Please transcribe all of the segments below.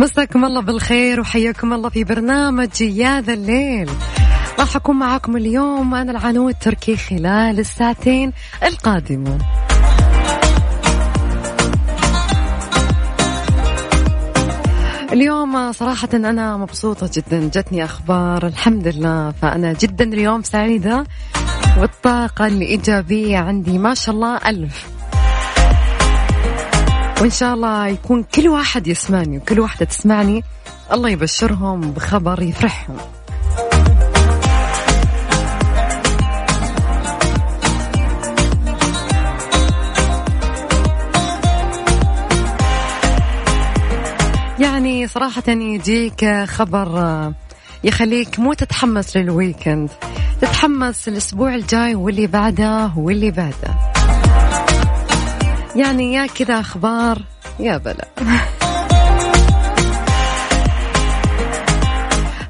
مساكم الله بالخير وحياكم الله في برنامج يا ذا الليل. راح أكون معاكم اليوم أنا العنود تركي خلال الساعتين القادمة. اليوم صراحة أنا مبسوطة جدا. جتني أخبار الحمد لله. فأنا جدا اليوم سعيدة والطاقة الإيجابية عندي. ما شاء الله ألف. وإن شاء الله يكون كل واحد يسمعني وكل واحدة تسمعني. الله يبشرهم بخبر يفرحهم. يعني صراحة يجيك خبر يخليك مو تتحمس للويكند تتحمس الأسبوع الجاي واللي بعده واللي بعده. يعني يا كذا أخبار يا بلا.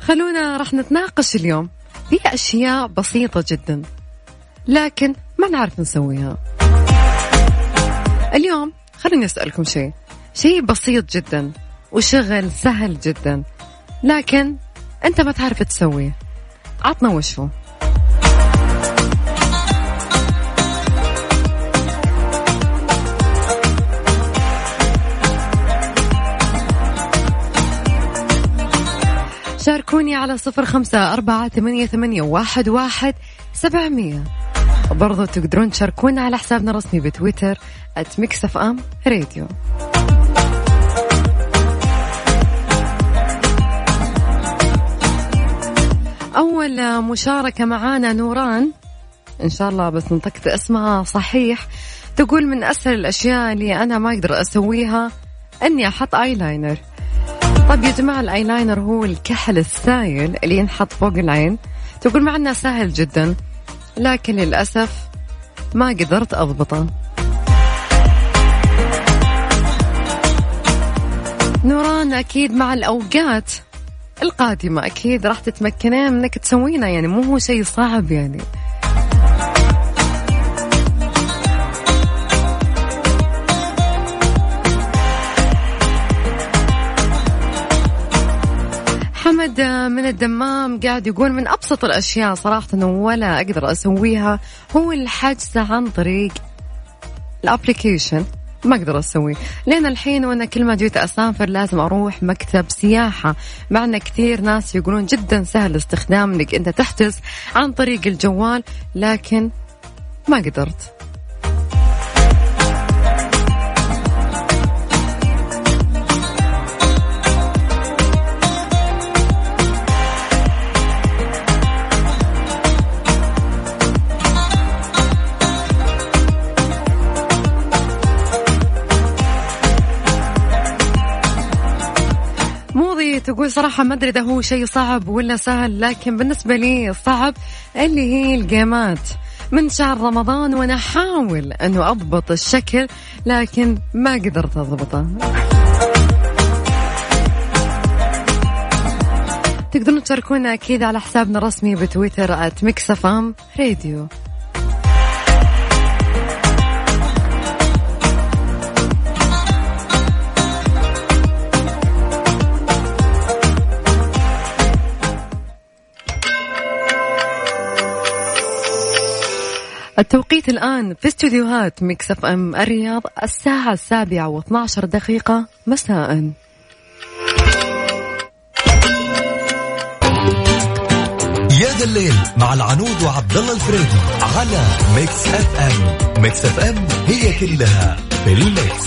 خلونا راح نتناقش اليوم في أشياء بسيطة جدا لكن ما نعرف نسويها. اليوم خليني أسألكم شيء شيء بسيط جدا وشغل سهل جدا لكن أنت ما تعرف تسويه. عطنا وش هو شاركوني على صفر خمسة أربعة ثمانية, ثمانية واحد, واحد سبعمية. وبرضو تقدرون تشاركونا على حسابنا الرسمي بتويتر @Mix FM Radio أول مشاركة معانا نوران. إن شاء الله بس نطقت اسمها صحيح. تقول من أسهل الأشياء اللي أنا ما أقدر أسويها أني أحط eye طيب يا جماعة الآي لاينر هو الكحل السايل اللي ينحط فوق العين. تقول مع أنه سهل جدا لكن للأسف ما قدرت أضبطه. نوران أكيد مع الأوقات القادمة أكيد راح تتمكنين منك تسوينه يعني مو هو شيء صعب يعني. من الدمام قاعد يقول من أبسط الأشياء صراحة ولا أقدر أسويها هو الحجز عن طريق الابلكيشن ما أقدر أسوي لين الحين وأنا كل ما جيت أسافر لازم أروح مكتب سياحة. مع ان كثير ناس يقولون جدا سهل استخدام انك أنت تحجز عن طريق الجوال لكن ما قدرت. تقول صراحة ما أدري إذا هو شيء صعب ولا سهل لكن بالنسبة لي الصعب اللي هي الجيمات من شهر رمضان وأنا أحاول أنه أضبط الشكل لكن ما قدرت أضبطه. تقدرون تشاركونا أكيد على حسابنا الرسمي بتويتر @مكسفام راديو التوقيت الآن في استديوهات Mix FM الرياض الساعة السابعة و12 دقيقة مساء. يا ذا الليل مع العنود وعبد الله الفريدي على Mix FM. Mix FM هي كلها في ال mix.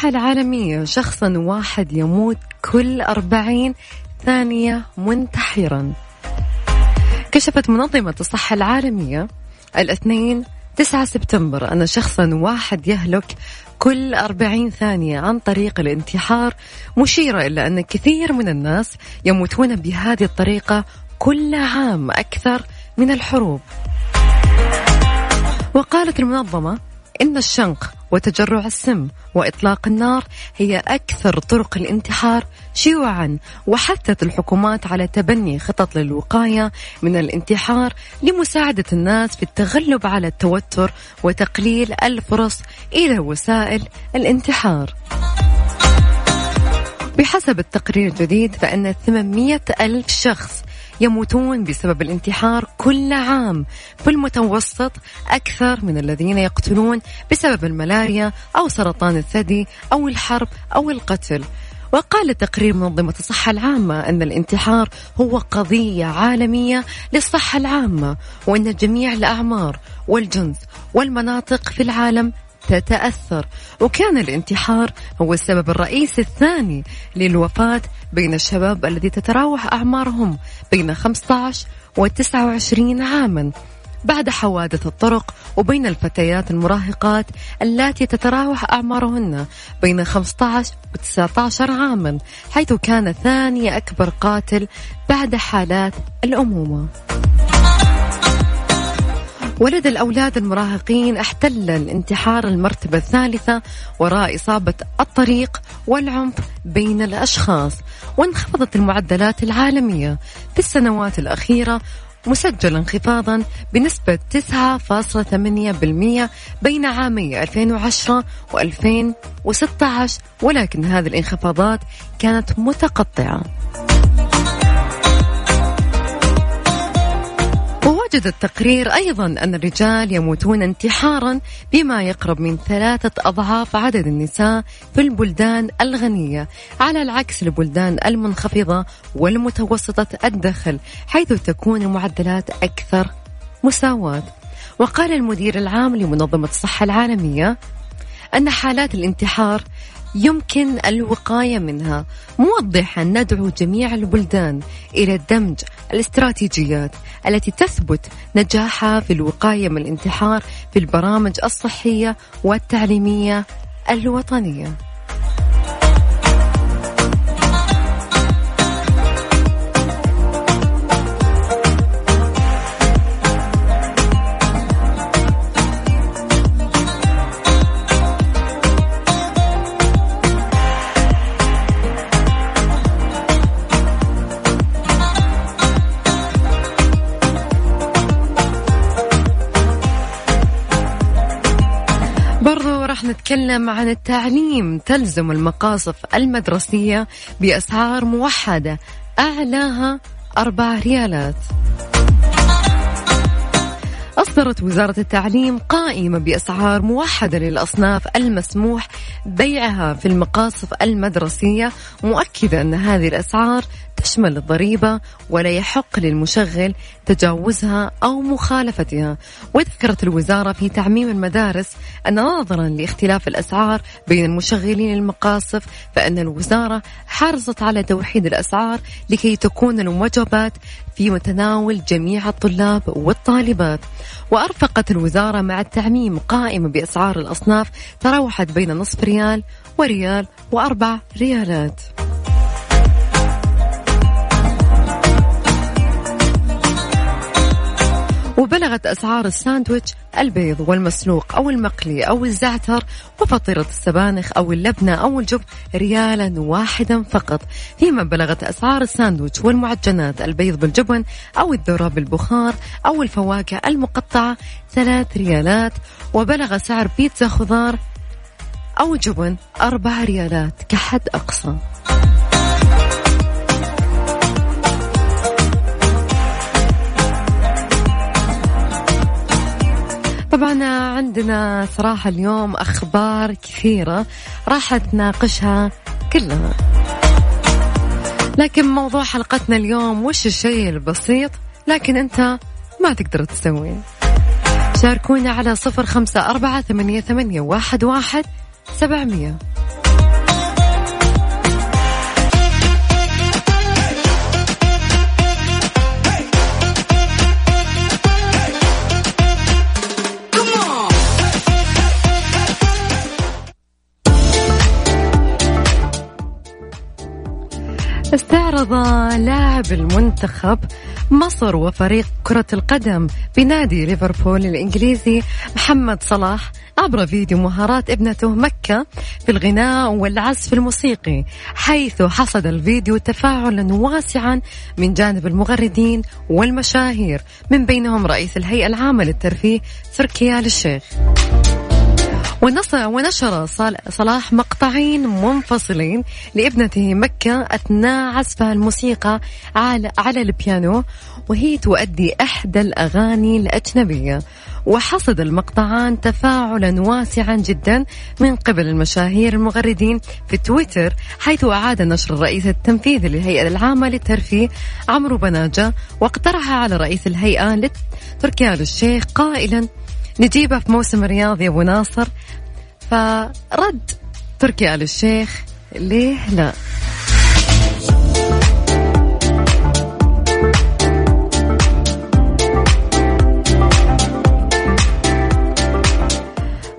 الصحة العالمية. شخصا واحد يموت كل أربعين ثانية منتحرا. كشفت منظمة الصحة العالمية الاثنين 9 سبتمبر أن شخصا واحد يهلك كل 40 ثانية عن طريق الانتحار مشيرة إلى أن كثير من الناس يموتون بهذه الطريقة كل عام أكثر من الحروب. وقالت المنظمة إن الشنق وتجرع السم وإطلاق النار هي أكثر طرق الانتحار شيوعا وحثت الحكومات على تبني خطط للوقاية من الانتحار لمساعدة الناس في التغلب على التوتر وتقليل الفرص إلى وسائل الانتحار. بحسب التقرير الجديد فإن 800 ألف شخص يموتون بسبب الانتحار كل عام. في المتوسط أكثر من الذين يقتلون بسبب الملاريا أو سرطان الثدي أو الحرب أو القتل. وقال تقرير منظمة الصحة العامة أن الانتحار هو قضية عالمية للصحة العامة وأن جميع الأعمار والجنس والمناطق في العالم تتأثر. وكان الانتحار هو السبب الرئيسي الثاني للوفاة بين الشباب الذي تتراوح أعمارهم بين 15 و 29 عاما. بعد حوادث الطرق وبين الفتيات المراهقات اللاتي تتراوح أعمارهن بين 15 و 19 عاما حيث كان ثاني أكبر قاتل بعد حالات الأمومة. ولد الأولاد المراهقين احتل الانتحار المرتبة الثالثة وراء إصابة الطريق والعنف بين الأشخاص وانخفضت المعدلات العالمية. في السنوات الأخيرة مسجل انخفاضا بنسبة 9.8% بين عامي 2010 و2016 ولكن هذه الانخفاضات كانت متقطعة. وجد التقرير أيضا أن الرجال يموتون انتحارا بما يقرب من ثلاثة أضعاف عدد النساء في البلدان الغنية على العكس البلدان المنخفضة والمتوسطة الدخل حيث تكون المعدلات أكثر مساواة. وقال المدير العام لمنظمة الصحة العالمية أن حالات الانتحار يمكن الوقاية منها. موضحا ندعو جميع البلدان إلى دمج الاستراتيجيات التي تثبت نجاحها في الوقاية من الانتحار في البرامج الصحية والتعليمية الوطنية. نتكلم عن التعليم. تلزم المقاصف المدرسية بأسعار موحدة أعلاها أربع ريالات. أصدرت وزارة التعليم قائمة بأسعار موحدة للأصناف المسموح بيعها في المقاصف المدرسية مؤكدة أن هذه الأسعار تشمل الضريبة ولا يحق للمشغل تجاوزها أو مخالفتها. وذكرت الوزارة في تعميم المدارس أن نظرا لاختلاف الأسعار بين المشغلين المقاصف فإن الوزارة حرصت على توحيد الأسعار لكي تكون الوجبات في متناول جميع الطلاب والطالبات. وأرفقت الوزارة مع التعميم قائمة بأسعار الأصناف تراوحت بين نصف ريال وريال وأربع ريالات. وبلغت أسعار الساندويتش البيض والمسلوق أو المقلي أو الزعتر وفطيرة السبانخ أو اللبنة أو الجبن ريالا واحدا فقط. فيما بلغت أسعار الساندويتش والمعجنات البيض بالجبن أو الذرة بالبخار أو الفواكه المقطعة ثلاث ريالات. وبلغ سعر بيتزا خضار أو جبن أربع ريالات كحد أقصى. طبعا عندنا صراحة اليوم أخبار كثيرة راح تناقشها كلها لكن موضوع حلقتنا اليوم وش الشيء البسيط؟ لكن أنت ما تقدر تسويه. شاركونا على صفر خمسة أربعة ثمانية, ثمانية واحد, واحد سبعمية. استعرض لاعب المنتخب مصر وفريق كرة القدم بنادي ليفربول الإنجليزي محمد صلاح عبر فيديو مهارات ابنته مكة في الغناء والعزف الموسيقي حيث حصد الفيديو تفاعلا واسعا من جانب المغردين والمشاهير من بينهم رئيس الهيئة العامة للترفيه تركيا الشيخ ونشر صلاح مقطعين منفصلين لابنته مكة أثناء عزفها الموسيقى على, على البيانو وهي تؤدي إحدى الأغاني الأجنبية. وحصد المقطعان تفاعلا واسعا جدا من قبل المشاهير المغردين في تويتر حيث أعاد نشر الرئيس التنفيذي للهيئة العامة للترفيه عمرو بناجة واقترح على رئيس الهيئة تركيا الشيخ قائلا نجيبه في موسم الرياض يا أبو ناصر. فرد تركي آل الشيخ ليه لا؟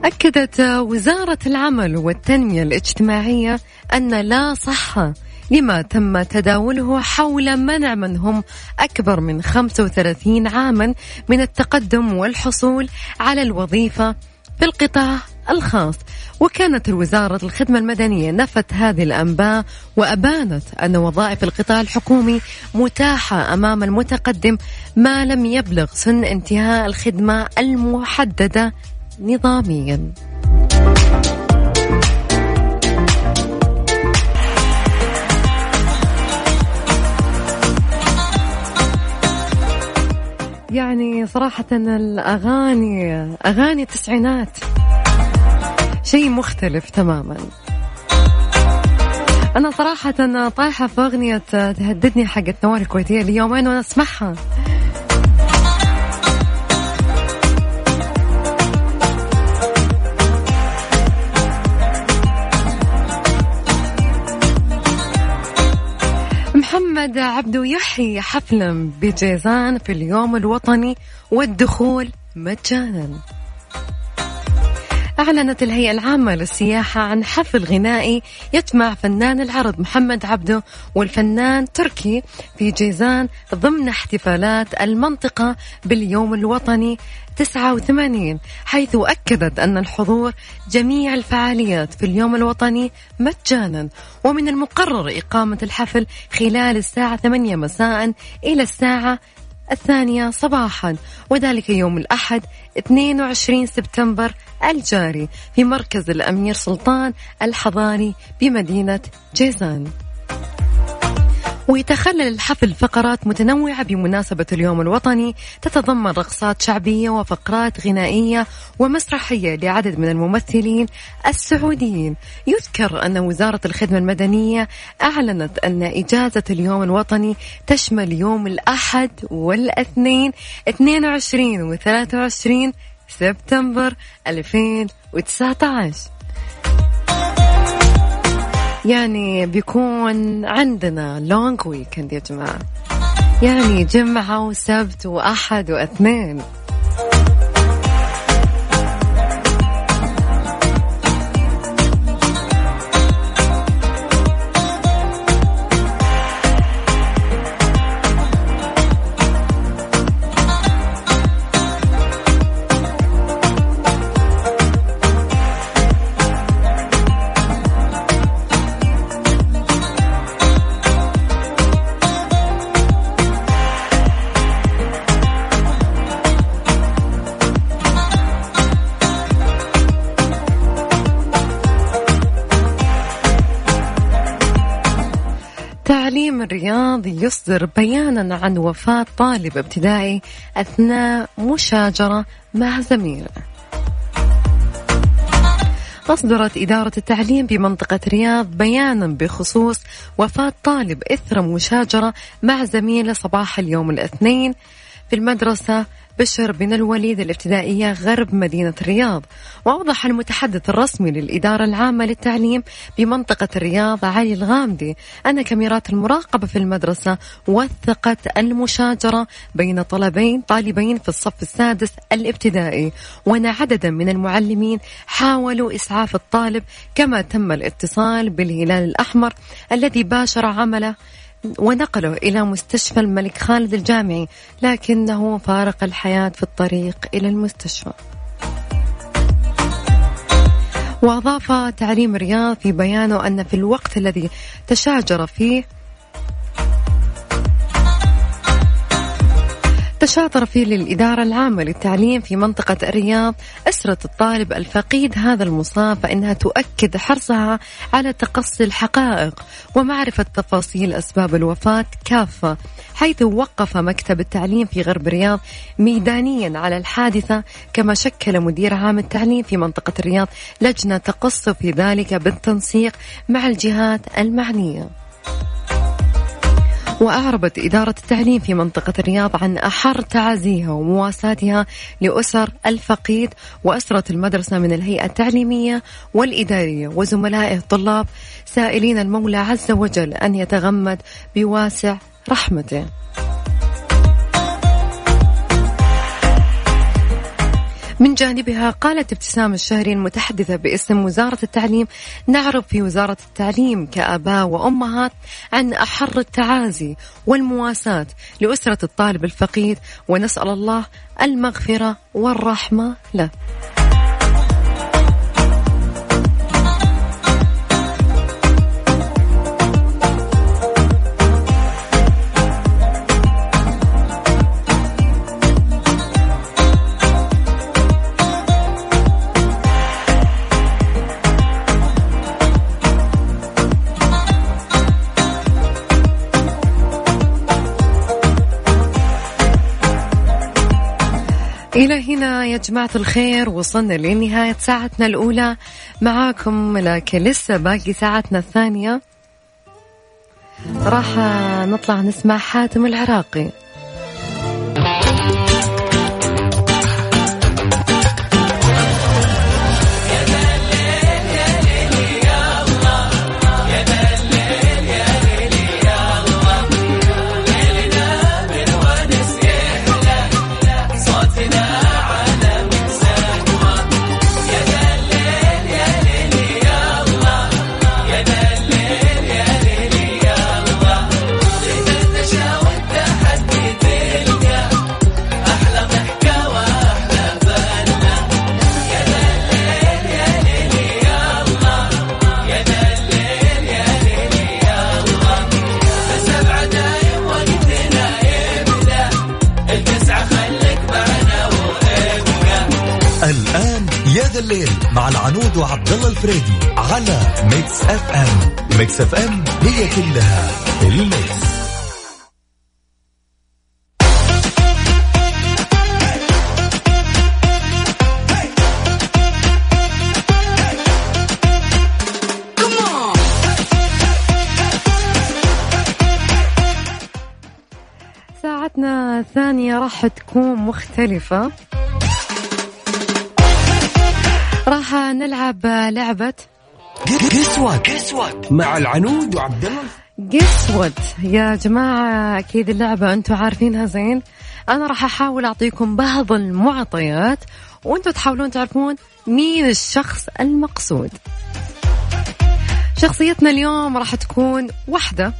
أكدت وزارة العمل والتنمية الاجتماعية أن لا صحة لما تم تداوله حول منع من هم أكبر من 35 عاما من التقدم والحصول على الوظيفة في القطاع الخاص. وكانت الوزارة الخدمة المدنية نفت هذه الأنباء وأبانت أن وظائف القطاع الحكومي متاحة أمام المتقدم ما لم يبلغ سن انتهاء الخدمة المحددة نظاميا. يعني صراحة الأغاني أغاني التسعينات. شيء مختلف تماما. أنا صراحة طايحة في أغنية تهددني حقت نوال الكويتية اليومين وأنا أسمعها. محمد عبدو يحيي حفلا بجيزان في اليوم الوطني والدخول مجانا. أعلنت الهيئة العامة للسياحة عن حفل غنائي يجمع فنان العرض محمد عبده والفنان تركي في جيزان ضمن احتفالات المنطقة باليوم الوطني 89 حيث أكدت أن الحضور جميع الفعاليات في اليوم الوطني مجانا. ومن المقرر إقامة الحفل خلال الساعة 8 مساء إلى الساعة الثانية صباحا وذلك يوم الأحد 22 سبتمبر الجاري في مركز الأمير سلطان الحضاري بمدينة جيزان. ويتخلل الحفل فقرات متنوعة بمناسبة اليوم الوطني. تتضمن رقصات شعبية وفقرات غنائية ومسرحية لعدد من الممثلين السعوديين. يذكر أن وزارة الخدمة المدنية أعلنت أن إجازة اليوم الوطني تشمل يوم الأحد والأثنين 22 و 23 سبتمبر 2019 يعني بيكون عندنا لونج ويكند يا جماعة. يعني جمعة وسبت وأحد وأثنين. الرياض يصدر بيانا عن وفاة طالب ابتدائي أثناء مشاجرة مع زميله. أصدرت إدارة التعليم بمنطقة رياض بيانا بخصوص وفاة طالب إثر مشاجرة مع زميله صباح اليوم الاثنين في المدرسة بشر بن الوليد الابتدائية غرب مدينة الرياض. وأوضح المتحدث الرسمي للإدارة العامة للتعليم بمنطقة الرياض علي الغامدي أن كاميرات المراقبة في المدرسة وثقت المشاجرة بين طلبين طالبين في الصف السادس الابتدائي وأن عددا من المعلمين حاولوا إسعاف الطالب كما تم الاتصال بالهلال الأحمر الذي باشر عمله ونقله إلى مستشفى الملك خالد الجامعي لكنه فارق الحياة في الطريق إلى المستشفى. وأضاف تعليم رياض في بيانه أن في الوقت الذي تشاجر فيه تشاطر فيه للإدارة العامة للتعليم في منطقة الرياض أسرة الطالب الفقيد هذا المصاب فإنها تؤكد حرصها على تقصي الحقائق ومعرفة تفاصيل أسباب الوفاة كافة حيث وقف مكتب التعليم في غرب الرياض ميدانيا على الحادثة كما شكل مدير عام التعليم في منطقة الرياض لجنة تقص في ذلك بالتنسيق مع الجهات المعنية. وأعربت إدارة التعليم في منطقة الرياض عن أحر تعازيها ومواساتها لأسر الفقيد وأسرة المدرسة من الهيئة التعليمية والإدارية وزملائه الطلاب سائلين المولى عز وجل أن يتغمد بواسع رحمته. من جانبها قالت ابتسام الشهري المتحدثة باسم وزارة التعليم نعرف في وزارة التعليم كآباء وأمهات عن أحر التعازي والمواساة لأسرة الطالب الفقيد ونسأل الله المغفرة والرحمة له. يا جماعة الخير وصلنا لنهاية ساعتنا الأولى معاكم لكن لسه باقي ساعتنا الثانية. راح نطلع نسمع حاتم العراقي. الفريدي على Mix FM Mix FM هي كلها ال mix. ساعتنا الثانية راح تكون مختلفة. راح نلعب لعبة قس وات مع العنود وعبد الله. قس يا جماعة أكيد اللعبة أنتم عارفينها زين. أنا راح أحاول أعطيكم بعض المعطيات وأنتم تحاولون تعرفون مين الشخص المقصود. شخصيتنا اليوم راح تكون وحدة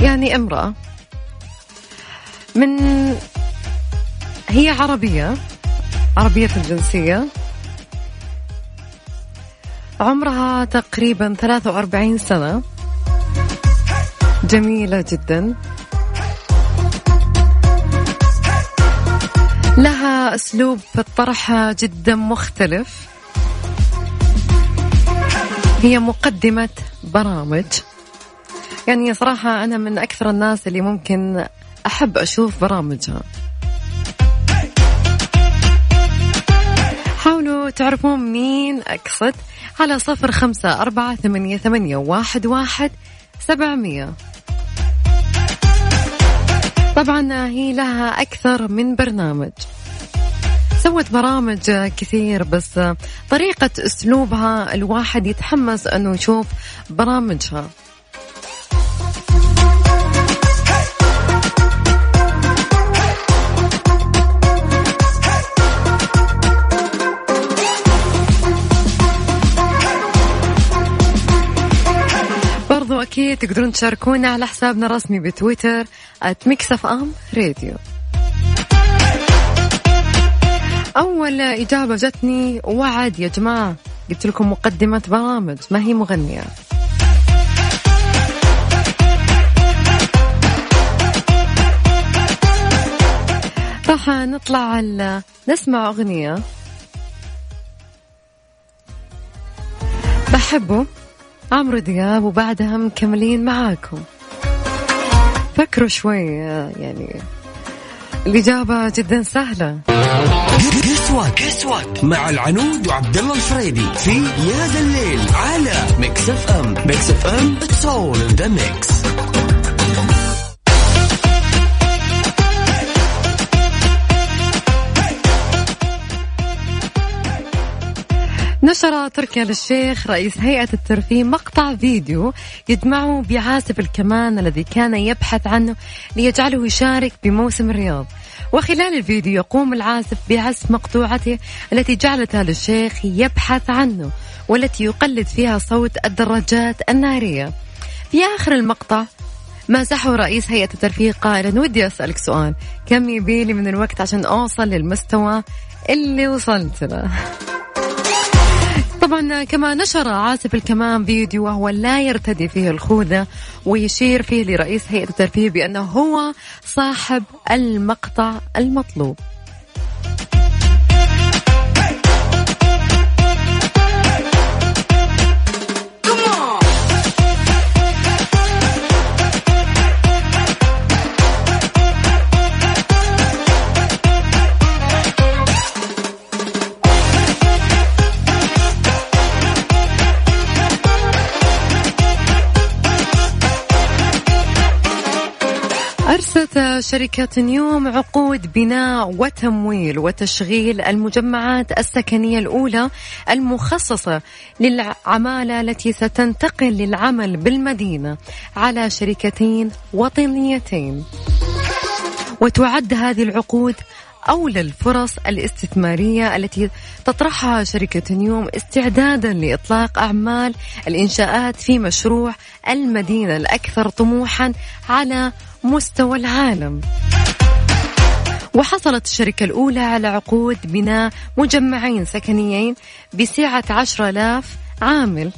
يعني امرأة. من هي عربية عربية الجنسية. عمرها تقريبا 43 سنة. جميلة جدا. لها أسلوب في الطرح جدا مختلف. هي مقدمة برامج. يعني صراحة أنا من أكثر الناس اللي ممكن أحب أشوف برامجها. تعرفون مين أقصد؟ على صفر خمسة أربعة ثمانية, ثمانية واحد, واحد سبعمية. طبعا هي لها أكثر من برنامج. سوت برامج كثير بس طريقة أسلوبها الواحد يتحمس أنه يشوف برامجها. أكيد تقدرون تشاركونا على حسابنا الرسمي بتويتر @ميكسف أم راديو أول إجابة جتني وعد يا جماعة. قلت لكم مقدمة برامج ما هي مغنية. راح نطلع نسمع أغنية. بحبه. عمرو دياب وبعدها مكملين معاكم. فكروا شوي يعني الإجابة جدا سهلة. كسوة كسوة مع العنود وعبد الله الفريدي في يا ذا الليل على Mix FM Mix FM it's all in the mix نشر تركي آل الشيخ رئيس هيئة الترفيه مقطع فيديو يجمعه بعازف الكمان الذي كان يبحث عنه ليجعله يشارك بموسم الرياض. وخلال الفيديو يقوم العازف بعزف مقطوعته التي جعلت آل الشيخ يبحث عنه والتي يقلد فيها صوت الدراجات النارية. في آخر المقطع مازحه رئيس هيئة الترفيه قائلا ودي أسألك سؤال كم يبيلي من الوقت عشان أوصل للمستوى اللي وصلت له؟ طبعا كما نشر عازف الكمان فيديو وهو لا يرتدي فيه الخوذة ويشير فيه لرئيس هيئة الترفيه بأنه هو صاحب المقطع المطلوب. شركة نيوم عقود بناء وتمويل وتشغيل المجمعات السكنية الأولى المخصصة للعمالة التي ستنتقل للعمل بالمدينة على شركتين وطنيتين. وتعد هذه العقود أولى الفرص الاستثمارية التي تطرحها شركة نيوم استعدادا لإطلاق أعمال الإنشاءات في مشروع المدينة الأكثر طموحا على مستوى العالم. وحصلت الشركة الأولى على عقود بناء مجمعين سكنيين بسعة عشر آلاف عامل.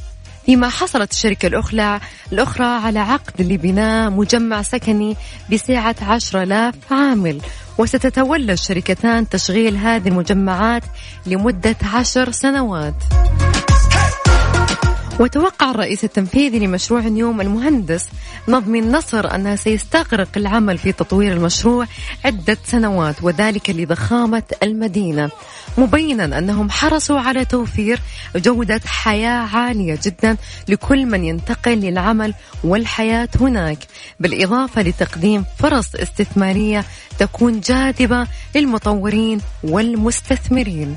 فيما حصلت الشركة الأخرى الأخرى على عقد لبناء مجمع سكني بسعة عشر آلاف عامل. وستتولى الشركتان تشغيل هذه المجمعات لمدة عشر سنوات. وتوقع الرئيس التنفيذي لمشروع نيوم المهندس نظمي النصر أنه سيستغرق العمل في تطوير المشروع عدة سنوات وذلك لضخامة المدينة. مبينا أنهم حرصوا على توفير جودة حياة عالية جدا لكل من ينتقل للعمل والحياة هناك بالإضافة لتقديم فرص استثمارية تكون جاذبة للمطورين والمستثمرين.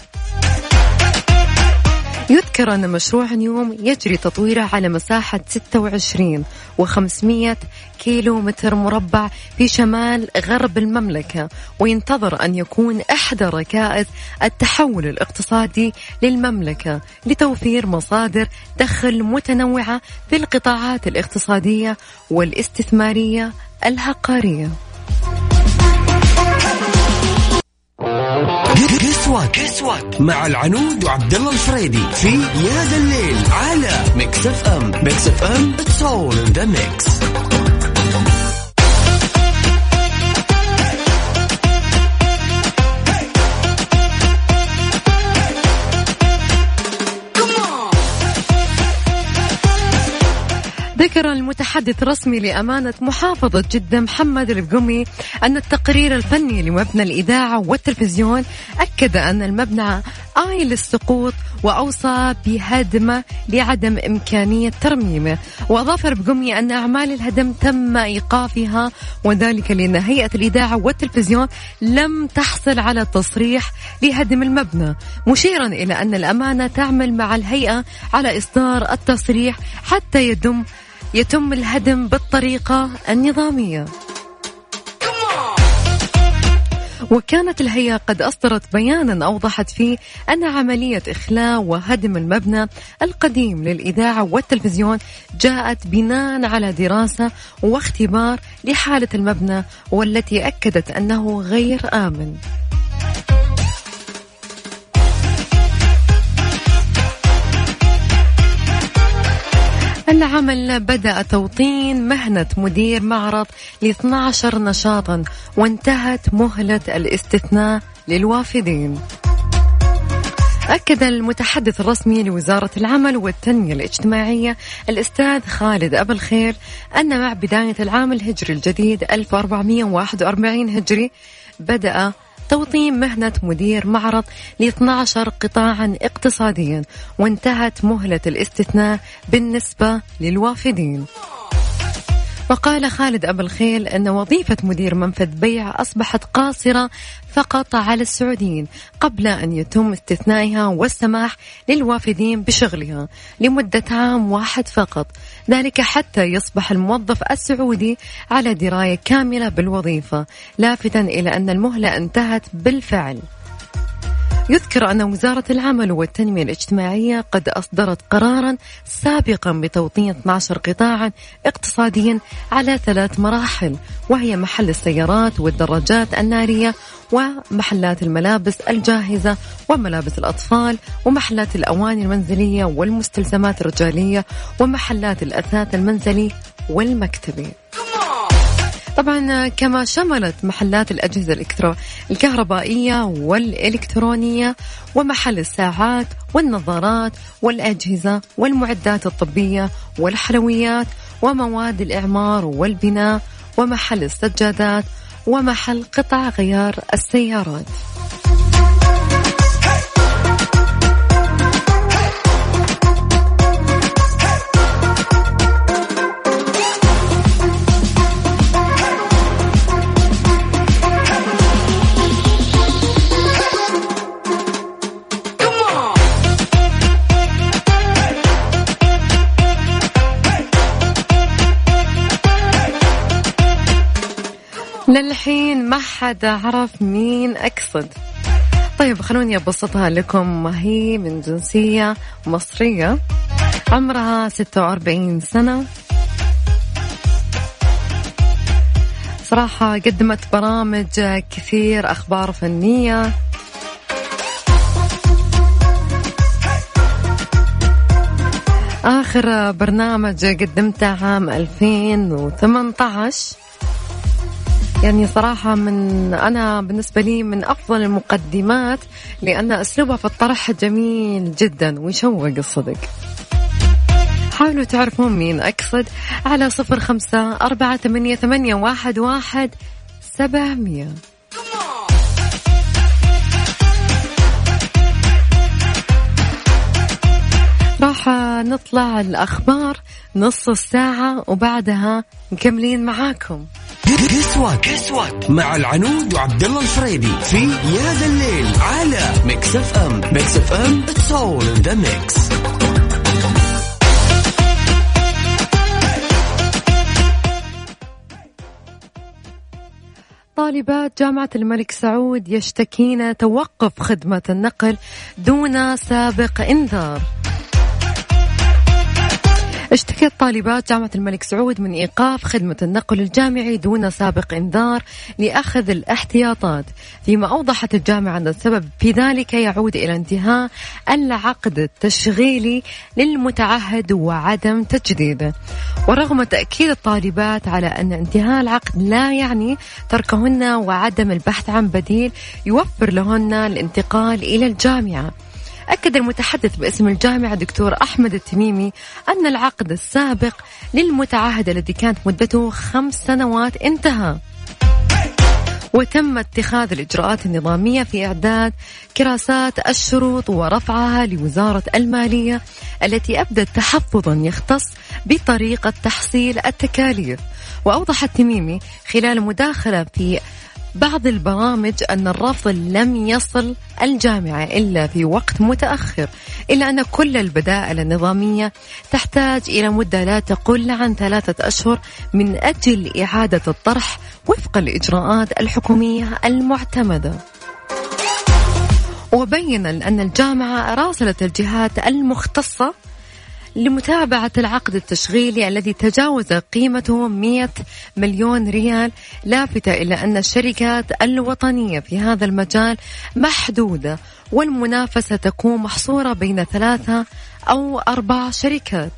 يذكر أن مشروع نيوم يجري تطويره على مساحة 26 و500 كيلو متر مربع في شمال غرب المملكة وينتظر أن يكون إحدى ركائز التحول الاقتصادي للمملكة لتوفير مصادر دخل متنوعة في القطاعات الاقتصادية والاستثمارية العقارية. كسوة كسوة مع العنود وعبد الله الفريدي في يا ذا الليل على Mix FM. Mix FM. it's all in the mix ذكر المتحدث الرسمي لأمانة محافظة جدة محمد القمي أن التقرير الفني لمبنى الإذاعة والتلفزيون أكد أن المبنى آي للسقوط وأوصى بهدمه لعدم إمكانية ترميمه وأضاف البقمي أن أعمال الهدم تم إيقافها وذلك لأن هيئة الإذاعة والتلفزيون لم تحصل على تصريح لهدم المبنى. مشيرا إلى أن الأمانة تعمل مع الهيئة على إصدار التصريح حتى يتم يتم الهدم بالطريقة النظامية وكانت الهيئة قد أصدرت بيانا أوضحت فيه أن عملية إخلاء وهدم المبنى القديم للإذاعة والتلفزيون جاءت بناء على دراسة واختبار لحالة المبنى والتي أكدت أنه غير آمن. العمل بدأ توطين مهنة مدير معرض ل 12 نشاطا وانتهت مهلة الاستثناء للوافدين. أكد المتحدث الرسمي لوزارة العمل والتنمية الاجتماعية الأستاذ خالد أبو الخير أن مع بداية العام الهجري الجديد 1441 هجري بدأ توطين مهنة مدير معرض ل 12 قطاعا اقتصاديا وانتهت مهلة الاستثناء بالنسبة للوافدين. وقال خالد أبو الخيل أن وظيفة مدير منفذ بيع أصبحت قاصرة فقط على السعوديين قبل أن يتم استثنائها والسماح للوافدين بشغلها لمدة عام واحد فقط. ذلك حتى يصبح الموظف السعودي على دراية كاملة بالوظيفة لافتا إلى أن المهلة انتهت بالفعل. يذكر أن وزارة العمل والتنمية الاجتماعية قد أصدرت قرارا سابقا بتوطين 12 قطاعا اقتصاديا على ثلاث مراحل وهي محل السيارات والدراجات النارية ومحلات الملابس الجاهزة وملابس الأطفال ومحلات الأواني المنزلية والمستلزمات الرجالية ومحلات الأثاث المنزلي والمكتبي. طبعا كما شملت محلات الأجهزة الكهربائية والإلكترونية ومحل الساعات والنظارات والأجهزة والمعدات الطبية والحلويات ومواد الإعمار والبناء ومحل السجادات ومحل قطع غيار السيارات. للحين ما حد عرف مين أقصد. طيب خلوني أبسطها لكم. هي من جنسية مصرية عمرها 46 سنة. صراحة قدمت برامج كثير أخبار فنية. آخر برنامج قدمته عام 2018 يعني صراحة من أنا بالنسبة لي من أفضل المقدمات لأن أسلوبها في الطرح جميل جدا ويشوق الصدق. حاولوا تعرفون مين أقصد على صفر خمسة أربعة ثمانية, ثمانية واحد, واحد سبعمية. راح نطلع الأخبار نص الساعة وبعدها مكملين معاكم. كسوة كسوة مع العنود وعبد الله الفريدي في يا ذا الليل على Mix FM Mix FM it's all in the mix طالبات جامعة الملك سعود يشتكين توقف خدمة النقل دون سابق إنذار. اشتكت طالبات جامعة الملك سعود من إيقاف خدمة النقل الجامعي دون سابق إنذار لأخذ الاحتياطات. فيما أوضحت الجامعة أن السبب في ذلك يعود إلى انتهاء العقد التشغيلي للمتعهد وعدم تجديده ورغم تأكيد الطالبات على أن انتهاء العقد لا يعني تركهن وعدم البحث عن بديل يوفر لهن الانتقال إلى الجامعة. أكد المتحدث باسم الجامعة دكتور أحمد التميمي أن العقد السابق للمتعهد الذي كانت مدته خمس سنوات انتهى. وتم اتخاذ الإجراءات النظامية في إعداد كراسات الشروط ورفعها لوزارة المالية التي أبدت تحفظا يختص بطريقة تحصيل التكاليف. وأوضح التميمي خلال مداخلة في بعض البرامج أن الرفض لم يصل الجامعة إلا في وقت متأخر إلا أن كل البدائل النظامية تحتاج إلى مدة لا تقل عن ثلاثة أشهر من أجل إعادة الطرح وفق الإجراءات الحكومية المعتمدة. وبين أن الجامعة راسلت الجهات المختصة لمتابعة العقد التشغيلي الذي تجاوز قيمته 100 مليون ريال لافتة إلى أن الشركات الوطنية في هذا المجال محدودة والمنافسة تكون محصورة بين ثلاثة أو أربع شركات.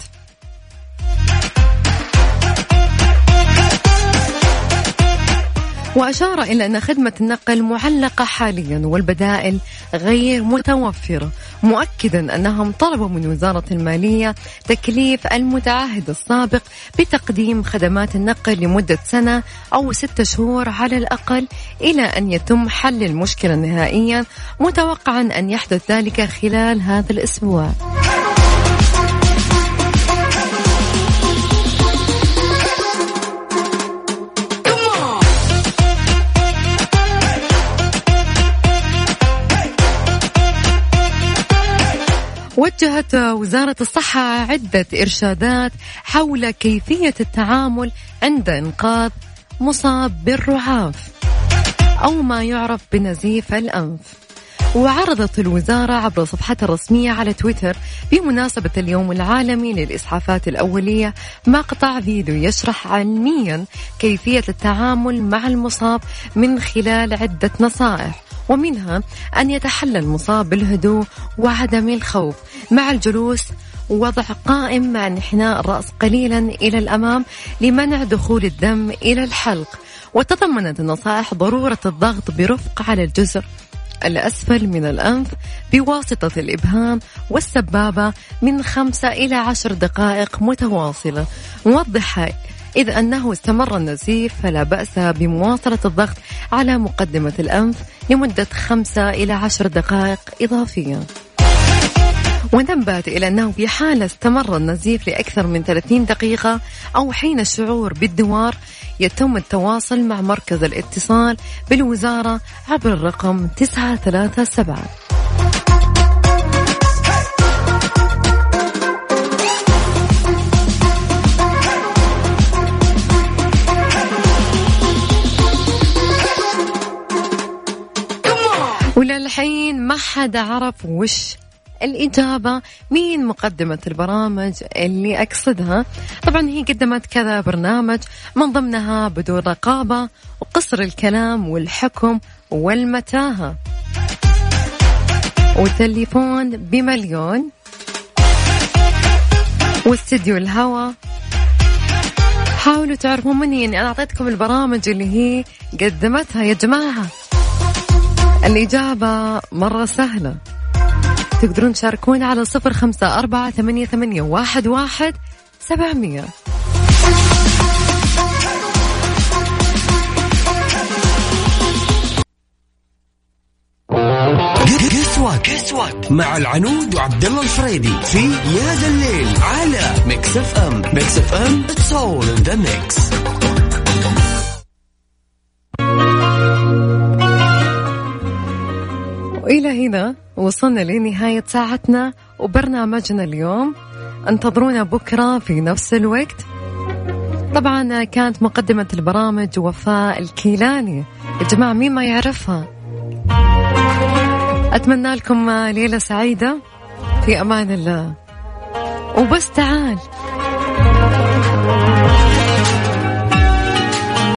وأشار إلى أن خدمة النقل معلقة حاليا والبدائل غير متوفرة مؤكدا أنهم طلبوا من وزارة المالية تكليف المتعهد السابق بتقديم خدمات النقل لمدة سنة أو ستة شهور على الأقل إلى أن يتم حل المشكلة نهائيا متوقعا أن يحدث ذلك خلال هذا الأسبوع. وجهت وزارة الصحة عدة إرشادات حول كيفية التعامل عند إنقاذ مصاب بالرعاف أو ما يعرف بنزيف الأنف. وعرضت الوزارة عبر صفحتها الرسمية على تويتر بمناسبة اليوم العالمي للإسعافات الأولية مقطع فيديو يشرح علميا كيفية التعامل مع المصاب من خلال عدة نصائح. ومنها أن يتحلى المصاب بالهدوء وعدم الخوف مع الجلوس. وضع قائم مع انحناء الرأس قليلا إلى الأمام لمنع دخول الدم إلى الحلق. وتضمنت النصائح ضرورة الضغط برفق على الجزر الأسفل من الأنف بواسطة الإبهام والسبابة من خمسة إلى عشر دقائق متواصلة. موضحة إذ أنه استمر النزيف فلا بأس بمواصلة الضغط على مقدمة الأنف لمدة خمسة إلى عشر دقائق إضافية. ونبهت إلى أنه في حال استمر النزيف لأكثر من 30 دقيقة أو حين الشعور بالدوار يتم التواصل مع مركز الاتصال بالوزارة عبر الرقم 937 وللحين ما حدا عرف وش الإجابة مين مقدمة البرامج اللي أقصدها؟ طبعا هي قدمت كذا برنامج من ضمنها بدون رقابة وقصر الكلام والحكم والمتاهة. وتليفون بمليون. واستديو الهوى حاولوا تعرفوا مني اني أنا أعطيتكم البرامج اللي هي قدمتها يا جماعة. الإجابة مرة سهلة. تقدرون تشاركون على صفر خمسة أربعة ثمانية, ثمانية واحد, واحد سبعمية. مع العنود وعبد الله الفريدي في يا ذا الليل على Mix FM Mix FM it's all in the mix وإلى هنا وصلنا لنهاية ساعتنا وبرنامجنا اليوم. انتظرونا بكرة في نفس الوقت. طبعا كانت مقدمة البرامج وفاء الكيلاني. يا جماعة مين ما يعرفها؟ أتمنى لكم ليلة سعيدة. في أمان الله. وبس تعال.